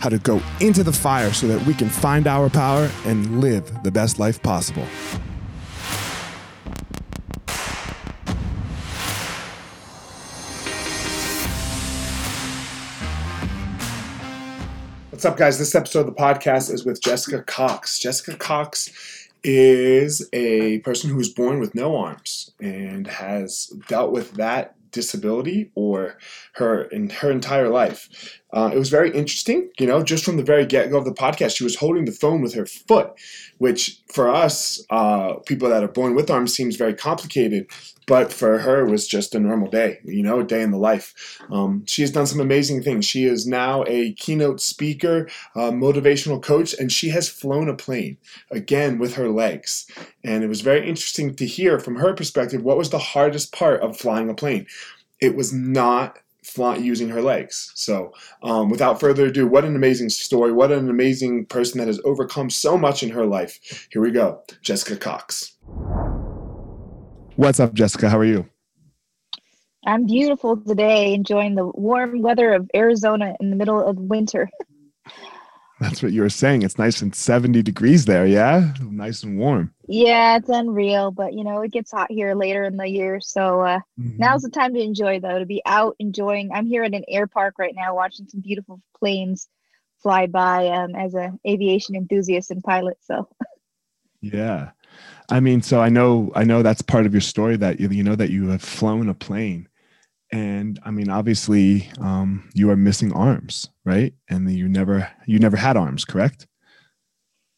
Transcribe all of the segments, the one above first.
how to go into the fire so that we can find our power and live the best life possible. What's up, guys? This episode of the podcast is with Jessica Cox. Jessica Cox is a person who was born with no arms and has dealt with that disability or her in her entire life. Uh, it was very interesting, you know, just from the very get go of the podcast, she was holding the phone with her foot, which for us, uh, people that are born with arms, seems very complicated. But for her, it was just a normal day, you know, a day in the life. Um, she has done some amazing things. She is now a keynote speaker, uh, motivational coach, and she has flown a plane again with her legs. And it was very interesting to hear from her perspective what was the hardest part of flying a plane. It was not fly, using her legs. So, um, without further ado, what an amazing story! What an amazing person that has overcome so much in her life. Here we go, Jessica Cox. What's up, Jessica? How are you? I'm beautiful today, enjoying the warm weather of Arizona in the middle of winter. That's what you were saying. It's nice and 70 degrees there, yeah? Nice and warm. Yeah, it's unreal, but you know, it gets hot here later in the year. So uh, mm-hmm. now's the time to enjoy, though, to be out enjoying. I'm here at an air park right now watching some beautiful planes fly by um, as an aviation enthusiast and pilot. So, yeah. I mean, so I know, I know that's part of your story that you, you know that you have flown a plane and i mean obviously um, you are missing arms right? And you never you never had arms correct?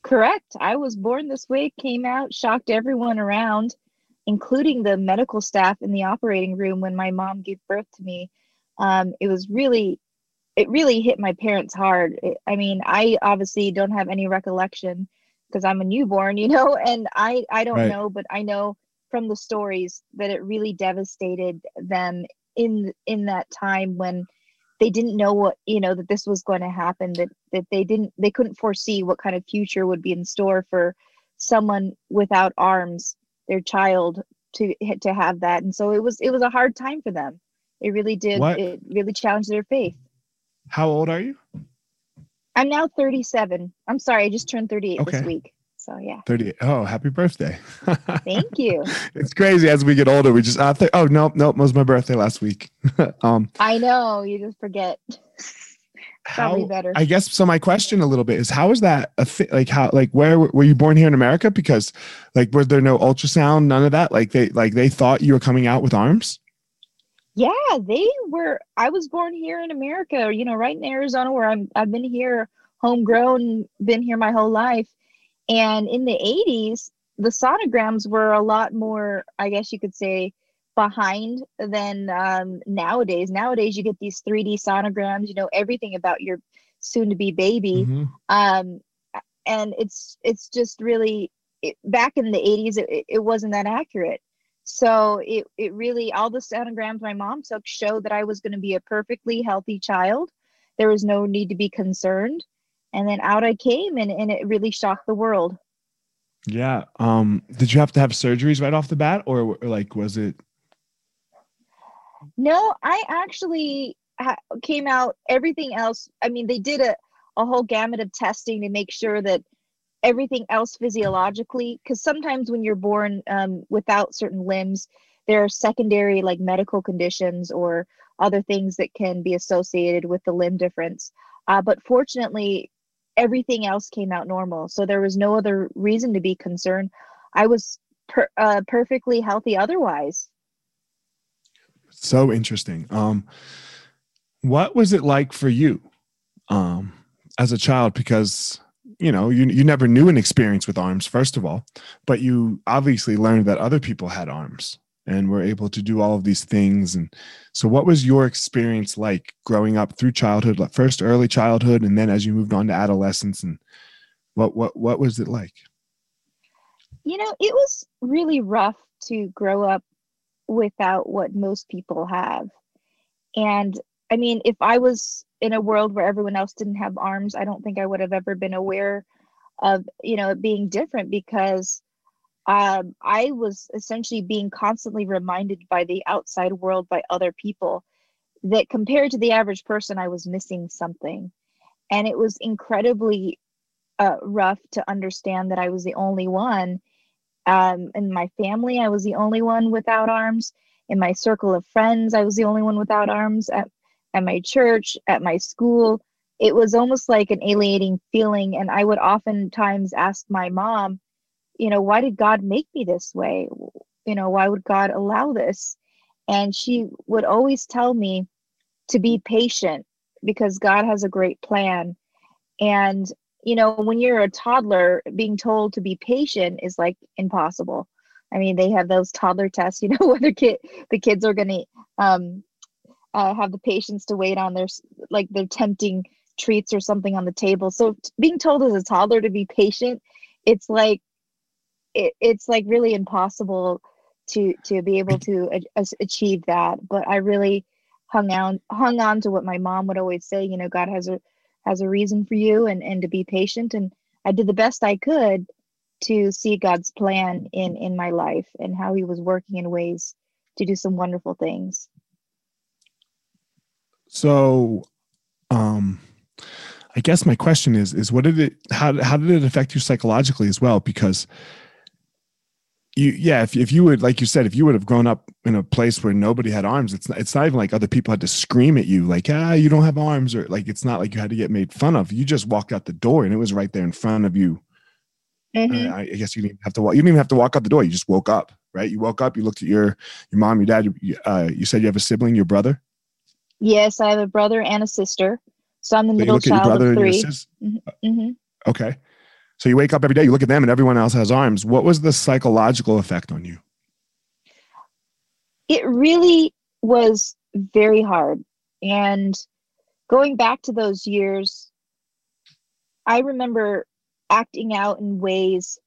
Correct. I was born this way came out shocked everyone around including the medical staff in the operating room when my mom gave birth to me. Um, it was really it really hit my parents hard. It, i mean i obviously don't have any recollection because i'm a newborn you know and i i don't right. know but i know from the stories that it really devastated them in in that time when they didn't know what you know that this was going to happen that that they didn't they couldn't foresee what kind of future would be in store for someone without arms their child to to have that. And so it was it was a hard time for them. It really did what? it really challenged their faith. How old are you? I'm now 37 i'm sorry i just turned 38 okay. this week so yeah. 38. Oh, happy birthday. Thank you. it's crazy as we get older. We just uh, th- oh no, no, it was my birthday last week. um I know, you just forget. Probably how, better. I guess so my question a little bit is how is that a fi- like how like where were you born here in America? Because like was there no ultrasound, none of that? Like they like they thought you were coming out with arms? Yeah, they were I was born here in America, you know, right in Arizona where I'm I've been here homegrown, been here my whole life and in the 80s, the sonograms were a lot more, I guess you could say, behind than um, nowadays. Nowadays, you get these 3D sonograms, you know, everything about your soon to be baby. Mm-hmm. Um, and it's it's just really it, back in the 80s it, it wasn't that accurate So it, it really, all the sonograms my mom took showed that I was going to be a perfectly healthy child. There was no need to be concerned. And then out I came and, and it really shocked the world. Yeah. Um, did you have to have surgeries right off the bat or, or like, was it? No, I actually ha- came out everything else. I mean, they did a, a whole gamut of testing to make sure that everything else physiologically because sometimes when you're born um, without certain limbs there are secondary like medical conditions or other things that can be associated with the limb difference uh, but fortunately everything else came out normal. So there was no other reason to be concerned. I was per, uh, perfectly healthy otherwise. So interesting. Um what was it like for you um as a child? Because you know you, you never knew an experience with arms first of all but you obviously learned that other people had arms and we're able to do all of these things. And so what was your experience like growing up through childhood like first early childhood and then as you moved on to adolescence and what what what was it like? You know it was really rough to grow up without what most people have. And i mean if i was in a world where everyone else didn't have arms, I don't think I would have ever been aware of, you know, it being different because um, I was essentially being constantly reminded by the outside world, by other people, that compared to the average person, I was missing something. And it was incredibly uh, rough to understand that I was the only one. Um, in my family, I was the only one without arms. In my circle of friends, I was the only one without arms. At at my church, at my school. It was almost like an alienating feeling. And I would oftentimes ask my mom, you know, why did God make me this way? You know, why would God allow this? And she would always tell me to be patient because God has a great plan. And, you know, when you're a toddler, being told to be patient is like impossible. I mean, they have those toddler tests, you know, whether kid, the kids are going to um, uh, have the patience to wait on their like their tempting treats or something on the table. So being told as a toddler to be patient, it's like it, it's like really impossible to to be able to a, achieve that. But I really hung on hung on to what my mom would always say. You know, God has a has a reason for you, and and to be patient. And I did the best I could to see God's plan in in my life and how He was working in ways to do some wonderful things. So, um, I guess my question is is what did it how how did it affect you psychologically as well? Because you yeah if, if you would like you said if you would have grown up in a place where nobody had arms it's not, it's not even like other people had to scream at you like ah you don't have arms or like it's not like you had to get made fun of you just walked out the door and it was right there in front of you mm-hmm. uh, I, guess you didn't have to walk you didn't even have to walk out the door you just woke up right you woke up you looked at your your mom your dad you, uh, you said you have a sibling your brother Yes, I have a brother and a sister. So I'm the so middle child of 3 mm-hmm. mm-hmm. Okay. So you wake up every day, you look at them, and everyone else has arms. What was the psychological effect on you? It really was very hard. And going back to those years, I remember acting out in ways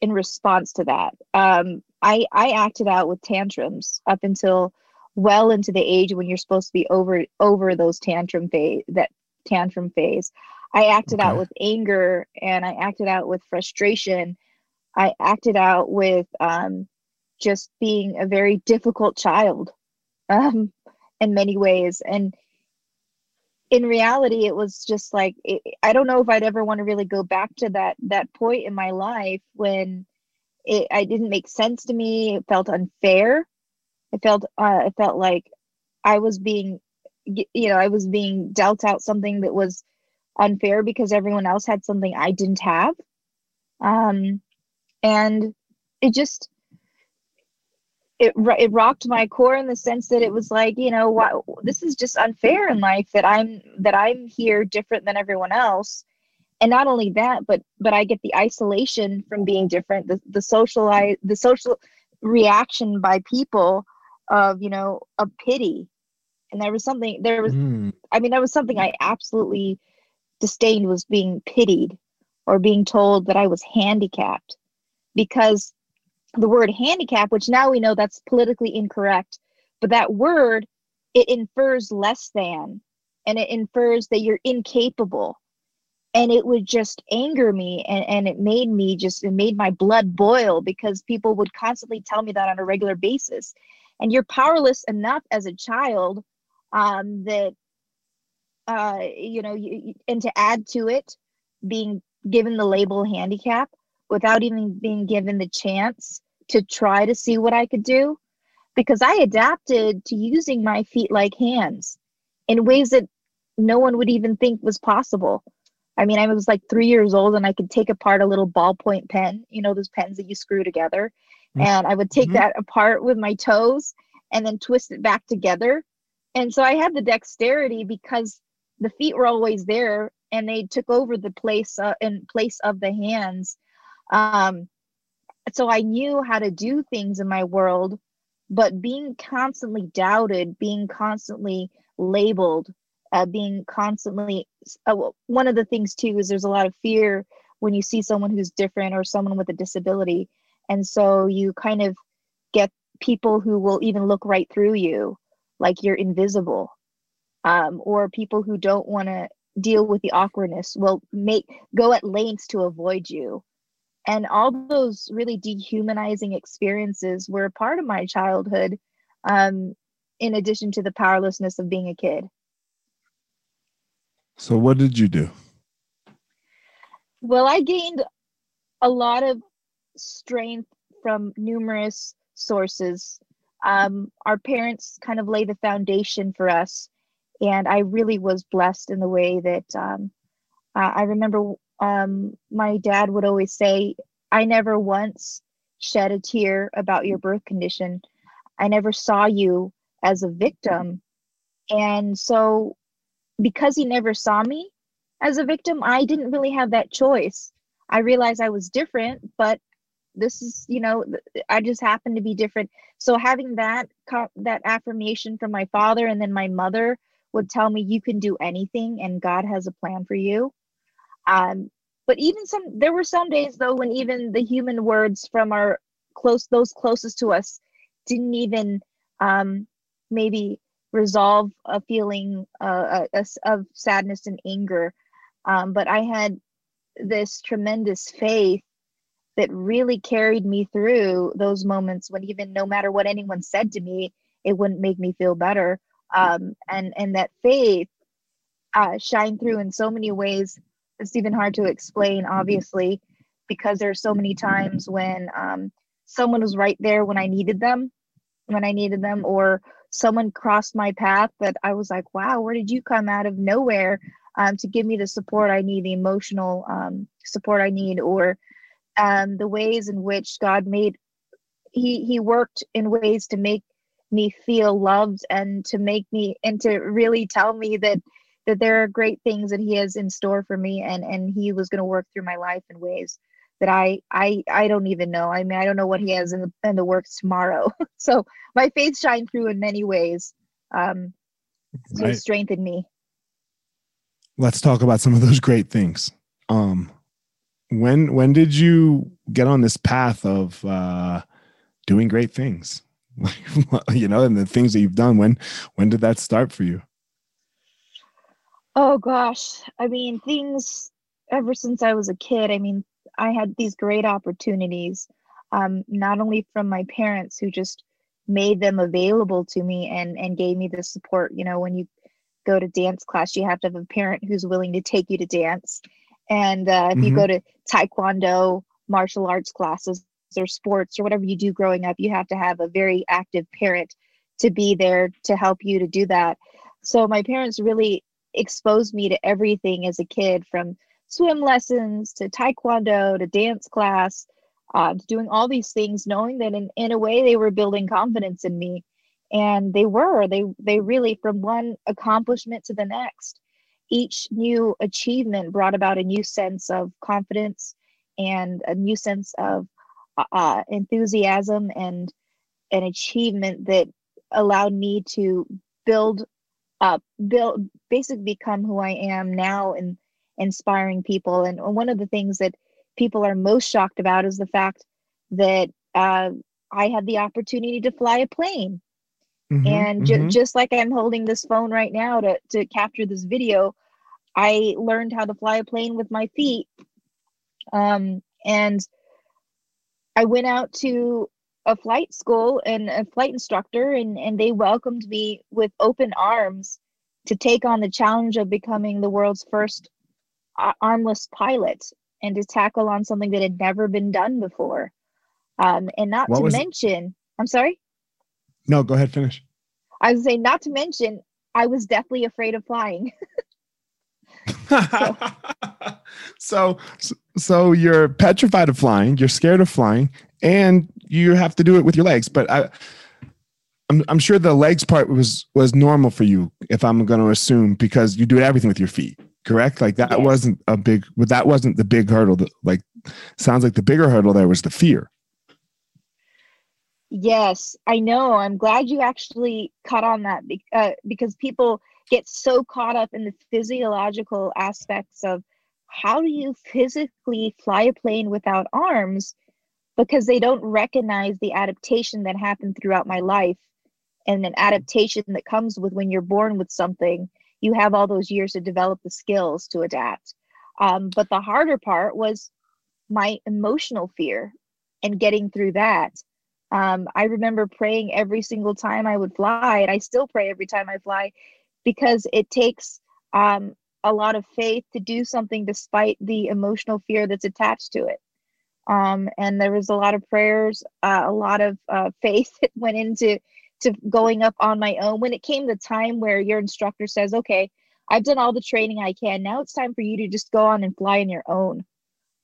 in response to that. Um, I, I acted out with tantrums up until well into the age when you're supposed to be over over those tantrum phase that tantrum phase i acted okay. out with anger and i acted out with frustration. I acted out with um, just being a very difficult child um, in many ways. And in reality it was just like it, i don't know if i'd ever want to really go back to that that point in my life when it I didn't make sense to me. It felt unfair. It felt uh, I felt like I was being, you know, I was being dealt out something that was unfair because everyone else had something I didn't have, um, and it just it it rocked my core in the sense that it was like you know what this is just unfair in life that I'm that I'm here different than everyone else. And not only that but but I get the isolation from being different the the social the social reaction by people of you know a pity. And there was something there was mm. i mean that was something i absolutely disdained was being pitied or being told that i was handicapped because the word handicap, which now we know that's politically incorrect, but that word it infers less than and it infers that you're incapable. And it would just anger me and, and it made me just it made my blood boil because people would constantly tell me that on a regular basis. And you're powerless enough as a child um, that uh, you know you, and to add to it being given the label handicap without even being given the chance to try to see what i could do because i adapted to using my feet like hands in ways that no one would even think was possible I mean, I was like three years old and I could take apart a little ballpoint pen, you know, those pens that you screw together. Mm-hmm. And I would take mm-hmm. that apart with my toes and then twist it back together. And so I had the dexterity because the feet were always there and they took over the place uh, in place of the hands. Um, so I knew how to do things in my world, but being constantly doubted, being constantly labeled, uh, being constantly uh, one of the things too is there's a lot of fear when you see someone who's different or someone with a disability and so you kind of get people who will even look right through you like you're invisible um, or people who don't want to deal with the awkwardness will make go at lengths to avoid you and all those really dehumanizing experiences were a part of my childhood um, in addition to the powerlessness of being a kid so, what did you do? Well, I gained a lot of strength from numerous sources. Um, our parents kind of lay the foundation for us, and I really was blessed in the way that um, I remember um, my dad would always say, I never once shed a tear about your birth condition. I never saw you as a victim. And so because he never saw me as a victim, I didn't really have that choice. I realized I was different, but this is, you know, I just happened to be different. So having that that affirmation from my father and then my mother would tell me you can do anything and God has a plan for you. Um, but even some there were some days though when even the human words from our close those closest to us didn't even um, maybe resolve a feeling uh, of sadness and anger. Um, but I had this tremendous faith that really carried me through those moments when even no matter what anyone said to me, it wouldn't make me feel better. Um, and and that faith uh, shined through in so many ways. It's even hard to explain, obviously, because there are so many times when um, someone was right there when I needed them, when I needed them, or someone crossed my path that I was like, wow, where did you come out of nowhere um, to give me the support I need, the emotional um, support I need, or um, the ways in which God made, he, he worked in ways to make me feel loved and to make me, and to really tell me that, that there are great things that he has in store for me and, and he was going to work through my life in ways that I I I don't even know. I mean, I don't know what he has in the in the works tomorrow. so my faith shined through in many ways um, to right. strengthen me. Let's talk about some of those great things. Um, when when did you get on this path of uh, doing great things? you know, and the things that you've done. When when did that start for you? Oh gosh, I mean, things ever since I was a kid. I mean, I had these great opportunities, um, not only from my parents who just made them available to me and and gave me the support. You know, when you go to dance class, you have to have a parent who's willing to take you to dance, and uh, if mm-hmm. you go to taekwondo, martial arts classes, or sports or whatever you do growing up, you have to have a very active parent to be there to help you to do that. So my parents really exposed me to everything as a kid from swim lessons to taekwondo to dance class uh, to doing all these things knowing that in, in a way they were building confidence in me and they were they they really from one accomplishment to the next each new achievement brought about a new sense of confidence and a new sense of uh, uh enthusiasm and an achievement that allowed me to build up build basically become who i am now and inspiring people. And one of the things that people are most shocked about is the fact that uh, I had the opportunity to fly a plane. Mm-hmm, and ju- mm-hmm. just like I'm holding this phone right now to, to capture this video, I learned how to fly a plane with my feet. Um, and I went out to a flight school and a flight instructor, and, and they welcomed me with open arms to take on the challenge of becoming the world's first uh, armless pilot and to tackle on something that had never been done before. Um, and not what to mention, it? I'm sorry. No, go ahead, finish. I was saying, not to mention, I was deathly afraid of flying. so, so so you're petrified of flying. You're scared of flying, and you have to do it with your legs. But I, I'm, I'm sure the legs part was was normal for you, if I'm going to assume, because you do everything with your feet. Correct? Like that yes. wasn't a big. That wasn't the big hurdle. That, like, sounds like the bigger hurdle there was the fear. Yes, I know. I'm glad you actually caught on that uh, because people get so caught up in the physiological aspects of how do you physically fly a plane without arms? Because they don't recognize the adaptation that happened throughout my life and an adaptation that comes with when you're born with something. You have all those years to develop the skills to adapt. Um, but the harder part was my emotional fear and getting through that. Um, I remember praying every single time I would fly, and I still pray every time I fly because it takes um, a lot of faith to do something despite the emotional fear that's attached to it. Um, and there was a lot of prayers, uh, a lot of uh, faith that went into to going up on my own. When it came the time where your instructor says, "Okay, I've done all the training I can. Now it's time for you to just go on and fly on your own."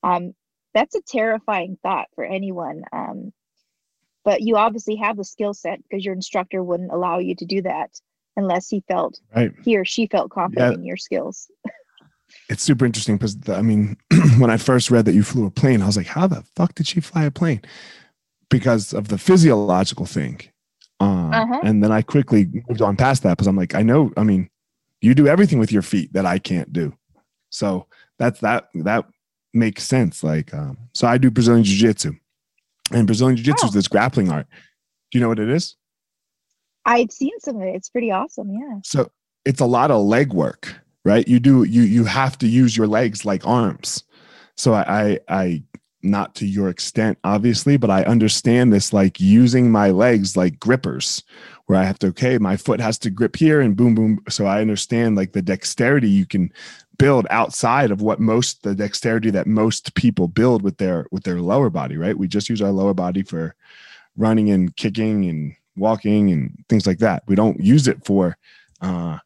Um, that's a terrifying thought for anyone. Um, but you obviously have the skill set because your instructor wouldn't allow you to do that unless he felt right. he or she felt confident yeah. in your skills. it's super interesting because I mean, when I first read that you flew a plane, I was like, how the fuck did she fly a plane? Because of the physiological thing. Uh, uh-huh. And then I quickly moved on past that because I'm like, I know, I mean, you do everything with your feet that I can't do. So that's that, that makes sense. Like, um, so I do Brazilian Jiu Jitsu and Brazilian Jiu Jitsu oh. is this grappling art. Do you know what it is? I've seen some of it. It's pretty awesome. Yeah. So it's a lot of leg work, right? You do you you have to use your legs like arms. So I I, I not to your extent, obviously, but I understand this like using my legs like grippers, where I have to, okay, my foot has to grip here and boom, boom. So I understand like the dexterity you can build outside of what most the dexterity that most people build with their with their lower body right we just use our lower body for running and kicking and walking and things like that. We don't use it for uh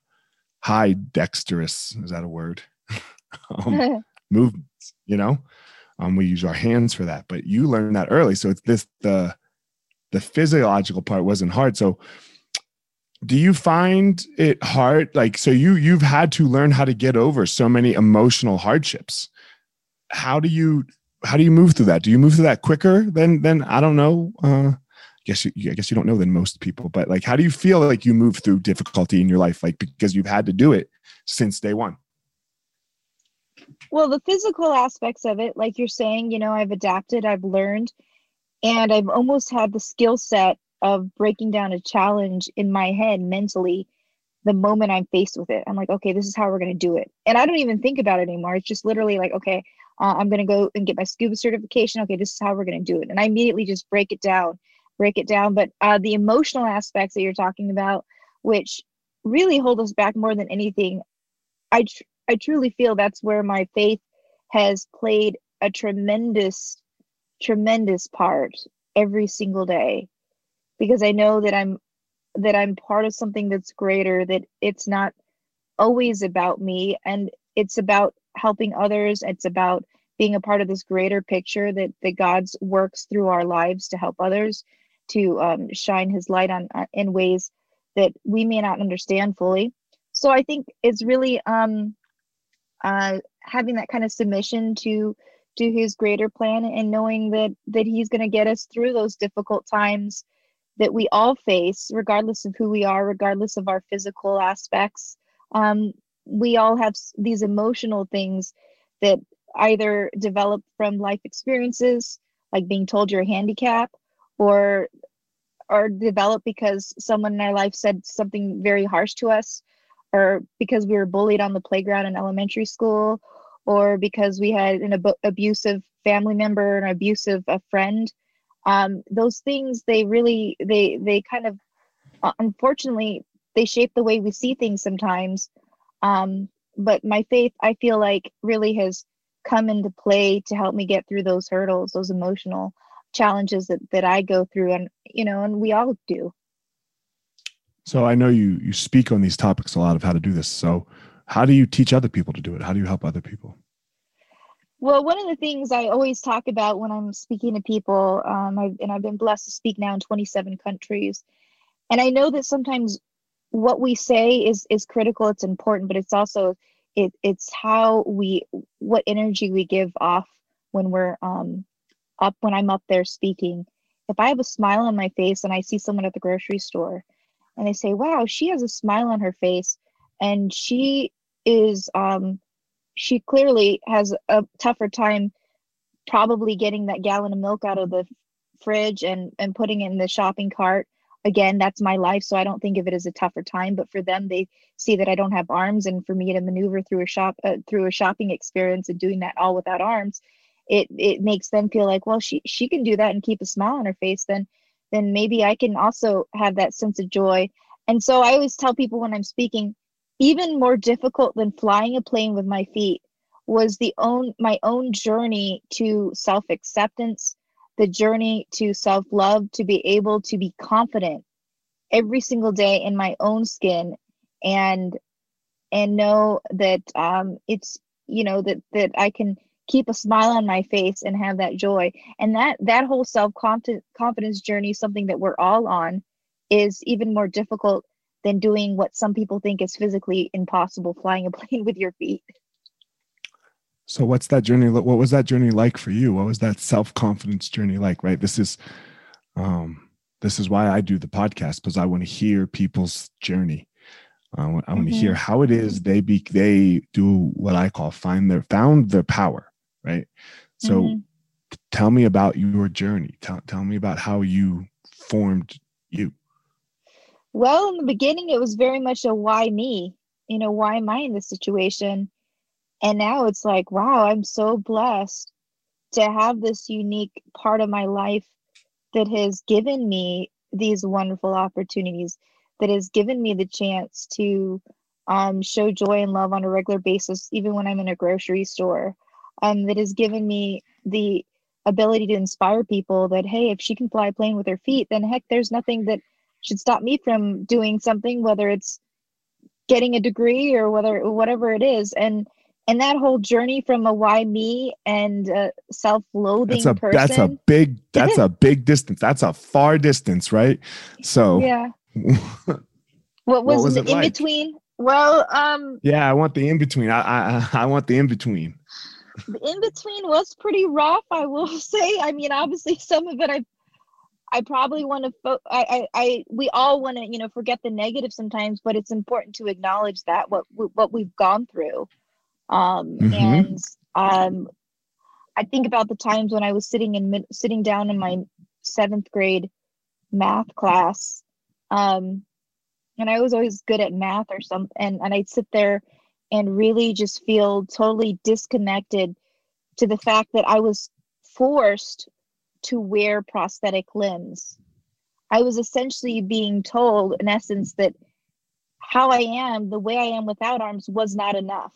high dexterous is that a word? Um, movements you know? Um we use our hands for that but you learn that early. So it's this the the physiological part wasn't hard. So do you find it hard? Like so you you've had to learn how to get over so many emotional hardships. How do you how do you move through that? Do you move through that quicker than than i don't know uh guess you, I guess you don't know than most people, but like, how do you feel like you move through difficulty in your life, like because you've had to do it since day one? Well, the physical aspects of it, like you're saying, you know, I've adapted, I've learned, and I've almost had the skill set of breaking down a challenge in my head mentally the moment I'm faced with it. I'm like, okay, this is how we're going to do it. And I don't even think about it anymore. It's just literally like, okay, uh, I'm going to go and get my scuba certification. Okay, this is how we're going to do it. And I immediately just break it down, break it down. But uh, the emotional aspects that you're talking about, which really hold us back more than anything, I, tr- I truly feel that's where my faith has played a tremendous, tremendous part every single day because I know that I'm that I'm part of something that's greater that it's not always about me and it's about helping others it's about being a part of this greater picture that that God's works through our lives to help others to um, shine his light on uh, in ways that we may not understand fully so I think it's really um uh having that kind of submission to to his greater plan and knowing that that he's going to get us through those difficult times that we all face, regardless of who we are, regardless of our physical aspects. Um, we all have these emotional things that either develop from life experiences, like being told you're a handicap, or or develop because someone in our life said something very harsh to us or because we were bullied on the playground in elementary school or because we had an ab- abusive family member an abusive a friend. Um, those things they really they they kind of uh, unfortunately they shape the way we see things sometimes. Um, but my faith i feel like really has come into play to help me get through those hurdles those emotional challenges that, that i go through and you know and we all do. So i know you you speak on these topics a lot of how to do this. So how do you teach other people to do it? How do you help other people? Well one of the things i always talk about when i'm speaking to people um, I've, and i've been blessed to speak now in 27 countries. And i know that sometimes what we say is is critical it's important but it's also it it's how we what energy we give off when we're um up when i'm up there speaking. If i have a smile on my face and i see someone at the grocery store and they say wow she has a smile on her face and she is um she clearly has a tougher time probably getting that gallon of milk out of the fridge and and putting it in the shopping cart again that's my life so i don't think of it as a tougher time but for them they see that i don't have arms and for me to maneuver through a shop uh, through a shopping experience and doing that all without arms it it makes them feel like well she she can do that and keep a smile on her face then then maybe i can also have that sense of joy. And so i always tell people when i'm speaking even more difficult than flying a plane with my feet was the own my own journey to self acceptance the journey to self love, to be able to be confident every single day in my own skin and and know that um, it's you know that that I can keep a smile on my face and have that joy and that that whole self confidence journey something that we're all on is even more difficult than doing what some people think is physically impossible flying a plane with your feet so what's that journey? What was that journey like for you? What was that self confidence journey like? Right. This is, um, this is why I do the podcast because I want to hear people's journey. Uh, I want mm-hmm. to hear how it is they be they do what I call find their found their power. Right. So mm-hmm. tell me about your journey. Tell tell me about how you formed you. Well, in the beginning, it was very much a why me. You know, why am I in this situation? and now it's like wow i'm so blessed to have this unique part of my life that has given me these wonderful opportunities that has given me the chance to um, show joy and love on a regular basis even when i'm in a grocery store um, that has given me the ability to inspire people that hey if she can fly a plane with her feet then heck there's nothing that should stop me from doing something whether it's getting a degree or whether whatever it is. And and that whole journey from a why me and uh, self-loathing that's a, person that's a big that's a big distance. That's a far distance right? So yeah. What was, what was the in like? between well um yeah i want the in between i i i want the in between the in between was pretty rough i will say i mean obviously some of it i I probably want to. Fo- I, I, I, we all want to, you know, forget the negative sometimes, but it's important to acknowledge that what what we've gone through. Um, mm-hmm. And um, I think about the times when I was sitting in sitting down in my seventh grade math class, um, and I was always good at math or something, and, and I'd sit there and really just feel totally disconnected to the fact that I was forced to wear prosthetic limbs. I was essentially being told, in essence, that how I am, the way I am without arms, was not enough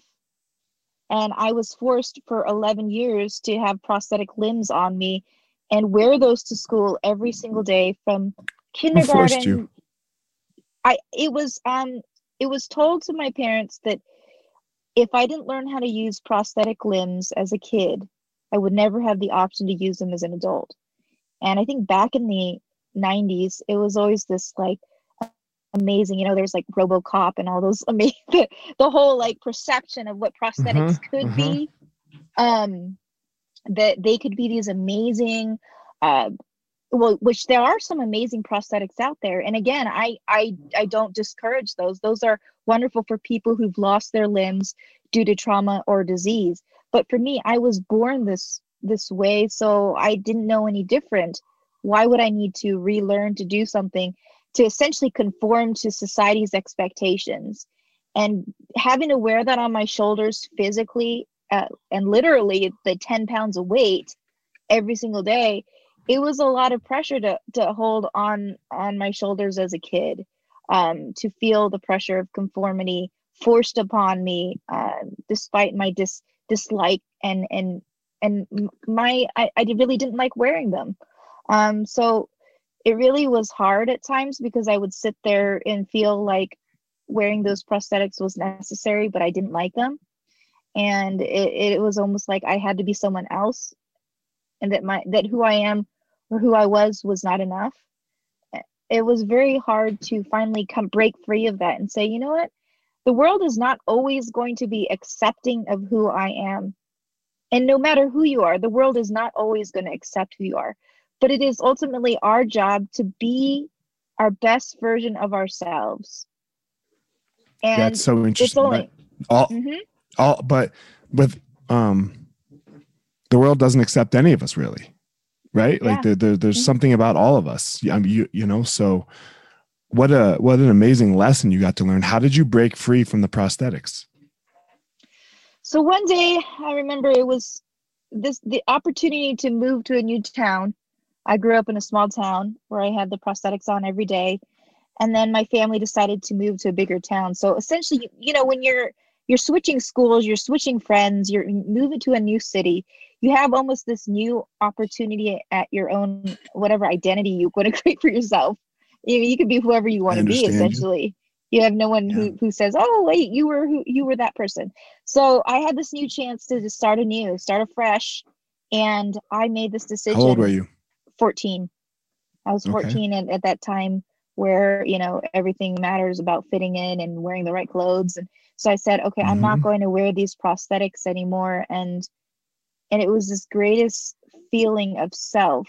and I was forced for 11 years to have prosthetic limbs on me and wear those to school every single day from kindergarten. I it was um it was told to my parents that if I didn't learn how to use prosthetic limbs as a kid, I would never have the option to use them as an adult. And I think back in the 90s, it was always this like amazing. You know, there's like RoboCop and all those amazing the, whole like perception of what prosthetics mm-hmm, could mm-hmm. be. Um, that they could be these amazing uh well which there are some amazing prosthetics out there. And again i i i don't discourage those. Those are wonderful for people who've lost their limbs due to trauma or disease. But for me i was born this this way so i didn't know any different. Why would I need to relearn to do something to essentially conform to society's expectations? And having to wear that on my shoulders physically uh, and literally the 10 pounds of weight every single day, it was a lot of pressure to, to hold on on my shoulders as a kid, um, to feel the pressure of conformity forced upon me, uh, despite my dis dislike and and and my I, I really didn't like wearing them. Um, so it really was hard at times because I would sit there and feel like wearing those prosthetics was necessary, but I didn't like them. And it, it was almost like I had to be someone else and that my that who I am who I was was not enough. It was very hard to finally come break free of that and say, you know what? The world is not always going to be accepting of who I am. And no matter who you are, the world is not always going to accept who you are but it is ultimately our job to be our best version of ourselves. And that's so interesting. Only, all, mm-hmm. all, but with um, the world doesn't accept any of us really, right? Yeah. Like there, there there's mm-hmm. something about all of us. I mean, you, you know, so what a what an amazing lesson you got to learn. How did you break free from the prosthetics? So one day, I remember it was this the opportunity to move to a new town I grew up in a small town where I had the prosthetics on every day. And then my family decided to move to a bigger town. So essentially, you know, when you're you're switching schools, you're switching friends, you're moving to a new city, you have almost this new opportunity at your own whatever identity you want to create for yourself. You you can be whoever you want to be essentially. You. you have no one yeah. who, who says, Oh, wait, you were who you were that person. So I had this new chance to just start anew, start afresh. And I made this decision. How old were you? 14. I was 14 okay. at, at that time where, you know, everything matters about fitting in and wearing the right clothes. And so I said, okay, mm-hmm. I'm not mm-hmm. going to wear these prosthetics anymore. And and it was this greatest feeling of self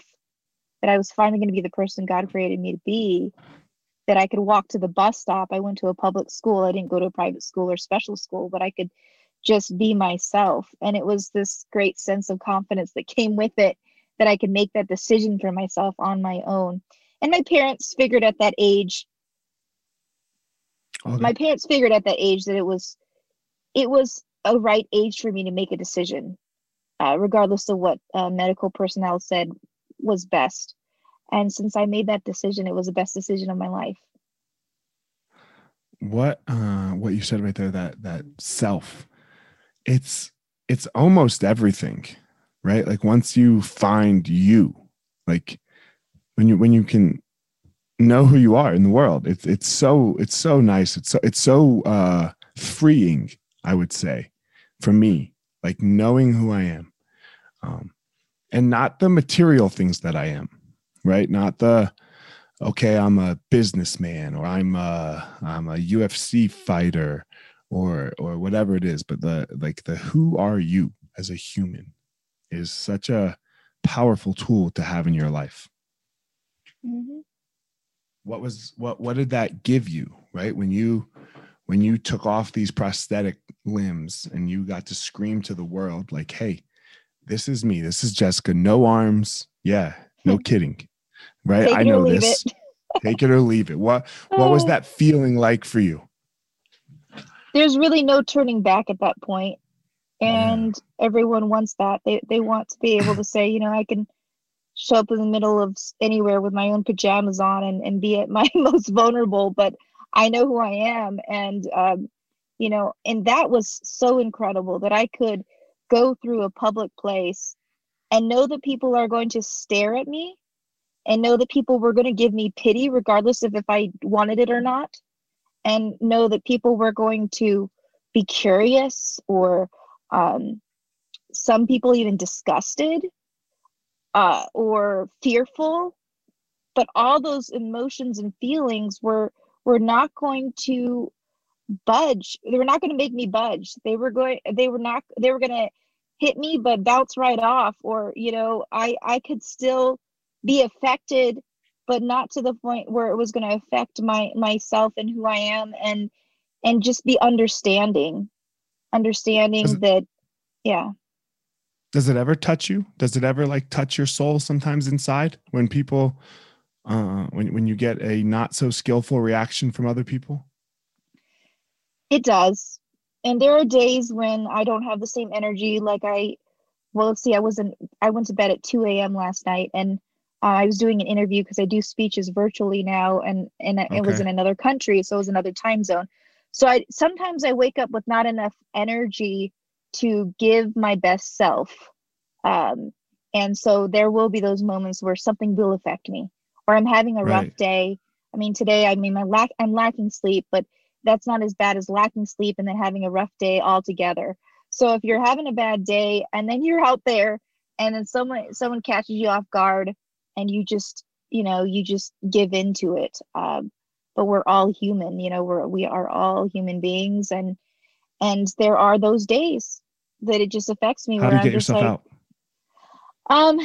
that I was finally going to be the person God created me to be. That I could walk to the bus stop. I went to a public school. I didn't go to a private school or special school, but I could just be myself. And it was this great sense of confidence that came with it that I could make that decision for myself on my own. And my parents figured at that age, okay. my parents figured at that age that it was, it was a right age for me to make a decision, uh, regardless of what uh, medical personnel said was best. And since I made that decision, it was the best decision of my life. What uh, what you said right there that that self, it's it's almost everything right? Like once you find you, like when you when you can know who you are in the world, it's it's so it's so nice. It's so it's so uh freeing, I would say, for me, like knowing who I am. Um and not the material things that I am, right? Not the okay, I'm a businessman or I'm a I'm a UFC fighter or or whatever it is, but the like the who are you as a human is such a powerful tool to have in your life. Mm-hmm. What was what what did that give you, right? When you when you took off these prosthetic limbs and you got to scream to the world like, "Hey, this is me. This is Jessica. No arms. Yeah, no kidding. Right? I know this. Take it or leave it. What what was that feeling like for you? There's really no turning back at that point and yeah. everyone wants that they they want to be able to say you know i can show up in the middle of anywhere with my own pajamas on and, and be at my most vulnerable but i know who i am and um, you know and that was so incredible that i could go through a public place and know that people are going to stare at me and know that people were going to give me pity regardless of if i wanted it or not and know that people were going to be curious or um, some people even disgusted uh, or fearful. But all those emotions and feelings were were not going to budge they were not going to make me budge they were going they were not they were going to hit me but bounce right off or you know i i could still be affected but not to the point where it was going to affect my myself and who i am and and just be understanding understanding that yeah does it ever touch you? Does it ever like touch your soul sometimes inside when people uh when when you get a not so skillful reaction from other people? It does. And there are days when I don't have the same energy like I well let's see, I wasn't I went to bed at 2 a.m. last night and uh, I was doing an interview because I do speeches virtually now and and okay. it was in another country, so it was another time zone. So I sometimes I wake up with not enough energy to give my best self. Um, and so there will be those moments where something will affect me or I'm having a right. rough day. I mean, today, I mean, my lack, I'm lacking sleep, but that's not as bad as lacking sleep and then having a rough day altogether. So if you're having a bad day and then you're out there and then someone, someone catches you off guard and you just, you know, you just give into it. Um, but we're all human, you know, we're, we are all human beings and, and there are those days that it just affects me. How do you get yourself like, out? Um,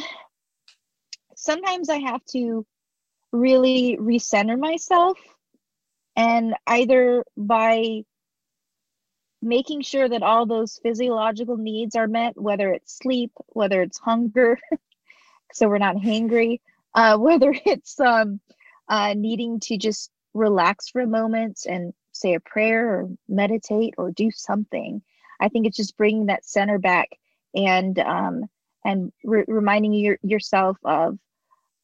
sometimes I have to really recenter myself, and either by making sure that all those physiological needs are met, whether it's sleep, whether it's hunger, so we're not hangry, uh, whether it's um, uh, needing to just relax for a moment and say a prayer or meditate or do something I think it's just bringing that center back and um, and re- reminding your, yourself of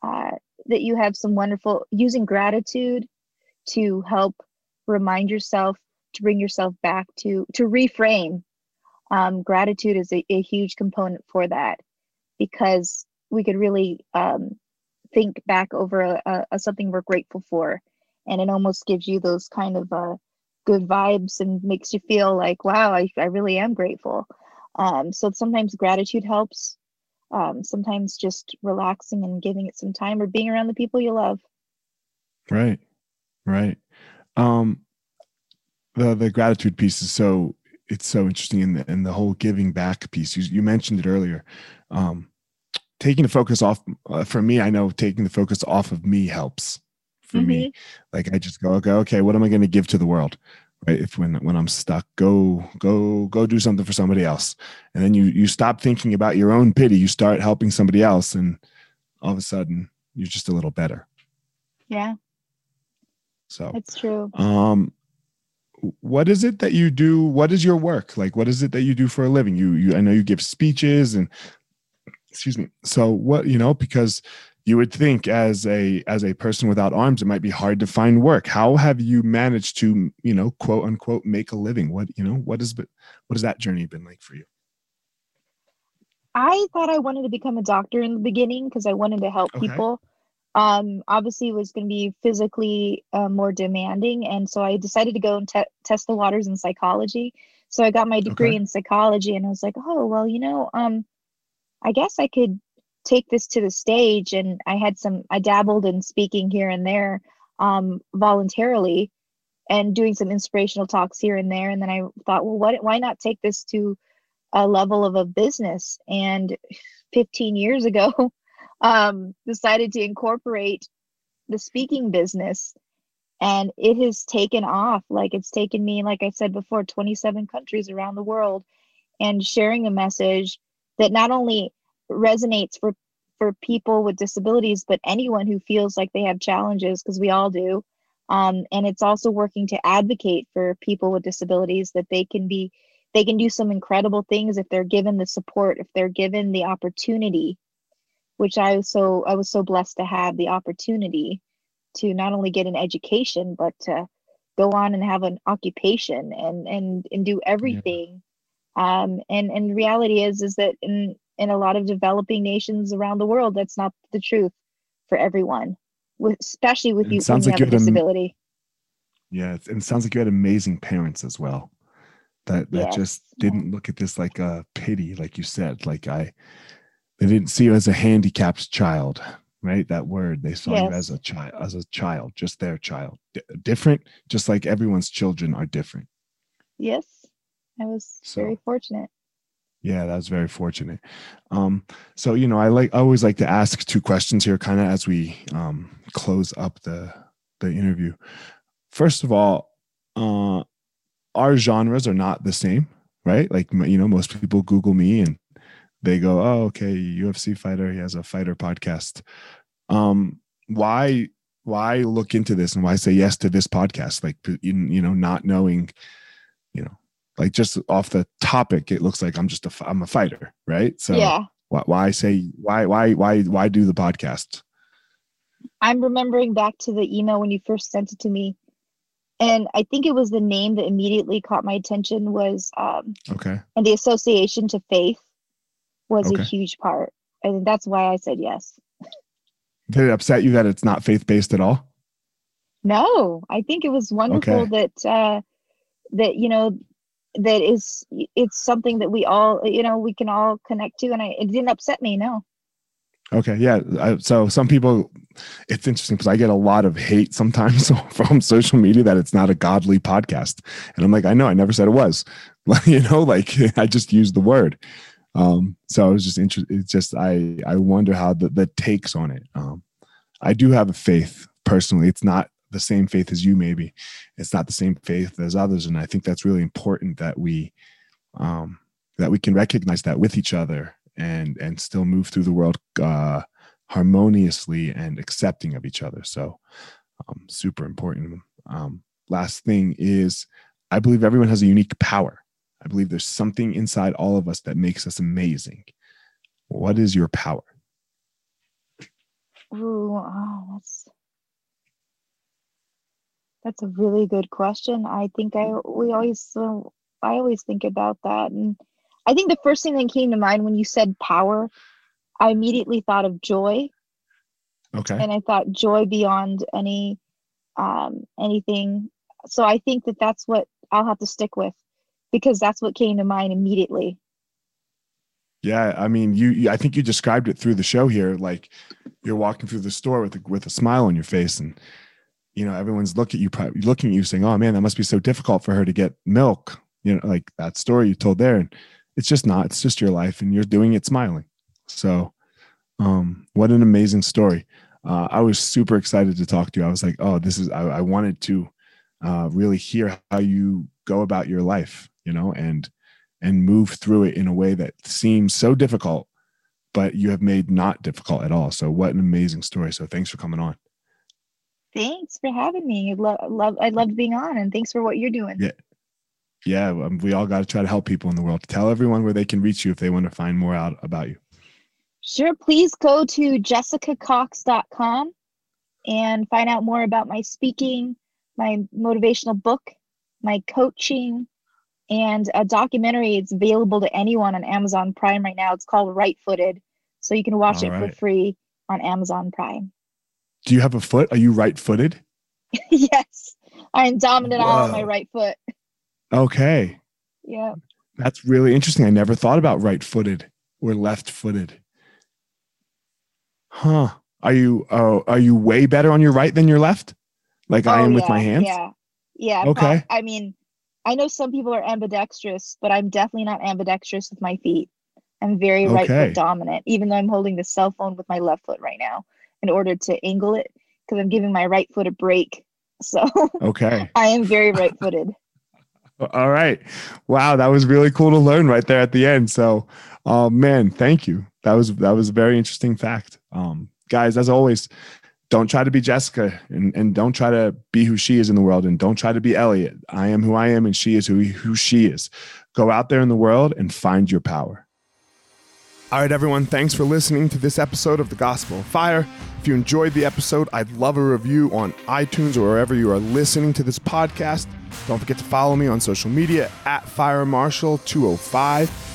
uh, that you have some wonderful using gratitude to help remind yourself to bring yourself back to to reframe. Um, gratitude is a, a, huge component for that because we could really um, think back over a, a, a, something we're grateful for, and it almost gives you those kind of uh, good vibes and makes you feel like, wow, I, I really am grateful. Um, so sometimes gratitude helps. Um, sometimes just relaxing and giving it some time or being around the people you love. Right. Right. Um, the, the gratitude piece is so, it's so interesting in the, in the whole giving back piece. You, you mentioned it earlier. Um, taking the focus off uh, for me, I know taking the focus off of me helps for mm-hmm. me. Like I just go, okay, okay, what am I going to give to the world? Right. If when when I'm stuck, go go go do something for somebody else, and then you you stop thinking about your own pity. You start helping somebody else, and all of a sudden you're just a little better. Yeah. So it's true. Um, what is it that you do? What is your work like? What is it that you do for a living? You you I know you give speeches and excuse me. So what you know because you would think as a as a person without arms it might be hard to find work how have you managed to you know quote unquote make a living what you know what has been what has that journey been like for you i thought i wanted to become a doctor in the beginning because i wanted to help okay. people um obviously was going to be physically uh, more demanding and so i decided to go and te- test the waters in psychology so i got my degree okay. in psychology and i was like oh well you know um i guess i could take this to the stage and i had some i dabbled in speaking here and there um, voluntarily and doing some inspirational talks here and there and then i thought well what why not take this to a level of a business and 15 years ago um, decided to incorporate the speaking business and it has taken off. Like it's taken me like i said before 27 countries around the world and sharing a message that not only resonates for for people with disabilities but anyone who feels like they have challenges because we all do. Um, and it's also working to advocate for people with disabilities that they can be they can do some incredible things if they're given the support if they're given the opportunity which i was so i was so blessed to have the opportunity to not only get an education but to go on and have an occupation and and and do everything yeah. um and and reality is is that in in a lot of developing nations around the world that's not the truth for everyone with especially with you sounds like you have a disability am- yeah and it sounds like you had amazing parents as well that that yes. just didn't look at this like a pity like you said like i they didn't see you as a handicapped child right that word they saw yes. you as a child as a child just their child D- different just like everyone's children are different yes i was so, very fortunate yeah, that was very fortunate. Um, so you know, I like I always like to ask two questions here, kind of as we um, close up the the interview. First of all, uh, our genres are not the same, right? Like you know, most people Google me and they go, "Oh, okay, UFC fighter. He has a fighter podcast." Um, why why look into this and why say yes to this podcast? Like you know, not knowing, you know, like just off the topic, it looks like I'm just a I'm a fighter, right? So yeah. Why, why say why why why why do the podcast? I'm remembering back to the email when you first sent it to me, and I think it was the name that immediately caught my attention was um, okay, and the association to faith was Okay. a huge part. And that's why I said yes. did it upset you that it's not faith based at all? No, I think it was wonderful Okay. that uh, that you know that is it's something that we all you know we can all connect to, and I, it didn't upset me. No. Okay, yeah. I, so some people, it's interesting because I get a lot of hate sometimes from social media that it's not a godly podcast, and I'm like, I know, I never said it was. you know, like I just used the word. Um, so I was just interested. It's just I I wonder how the the takes on it. Um, I do have a faith personally. It's not the same faith as you, maybe. It's not the same faith as others, and I think that's really important that we um, that we can recognize that with each other and and still move through the world uh, harmoniously and accepting of each other. So, um, super important. Um, last thing is, I believe everyone has a unique power. I believe there's something inside all of us that makes us amazing. What is your power? Ooh, oh, that's that's a really good question. I think I we always uh, I always think about that, and I think the first thing that came to mind when you said power, I immediately thought of joy, Okay. and I thought joy beyond any um, anything. So I think that that's what I'll have to stick with because that's what came to mind immediately. Yeah, I mean, you, you. I think you described it through the show here. Like you're walking through the store with a, with a smile on your face, and you know everyone's looking at you, looking at you, saying, "Oh man, that must be so difficult for her to get milk." You know, like that story you told there, and it's just not. It's just your life, and you're doing it smiling. So, um, what an amazing story! Uh, I was super excited to talk to you. I was like, "Oh, this is." I, I wanted to uh, really hear how you go about your life, you know, and and move through it in a way that seems so difficult, but you have made not difficult at all. So what an amazing story. So thanks for coming on. Thanks for having me. I love, love I loved being on, and thanks for what you're doing. Yeah. Yeah, um, we all got to try to help people in the world. Tell everyone where they can reach you if they want to find more out about you. Sure, please go to jessicacox.com and find out more about my speaking, my motivational book, my coaching, and a documentary. It's available to anyone on Amazon Prime right now. It's called Right Footed. So you can watch All it right. for free on Amazon Prime. Do you have a foot? Are you right footed? yes, I'm dominant on my right foot. Okay. Yeah. That's really interesting. I never thought about right footed or left footed. Huh. Are you uh, are you way better on your right than your left? Like I Oh, am with my hands? Yeah. Yeah. Okay. I mean, I know some people are ambidextrous, but I'm definitely not ambidextrous with my feet. I'm very right foot dominant, even though I'm holding the cell phone with my left foot right now in order to angle it because I'm giving my right foot a break. So Okay. I am very right footed. All right. Wow, that was really cool to learn right there at the end. So, um, man, thank you. That was that was a very interesting fact. Um, guys, as always, don't try to be Jessica and, and don't try to be who she is in the world and don't try to be Elliot. I am who I am and she is who who she is. Go out there in the world and find your power. All right, everyone, thanks for listening to this episode of The Gospel of Fire. If you enjoyed the episode, I'd love a review on iTunes or wherever you are listening to this podcast. Don't forget to follow me on social media at FireMarshal205.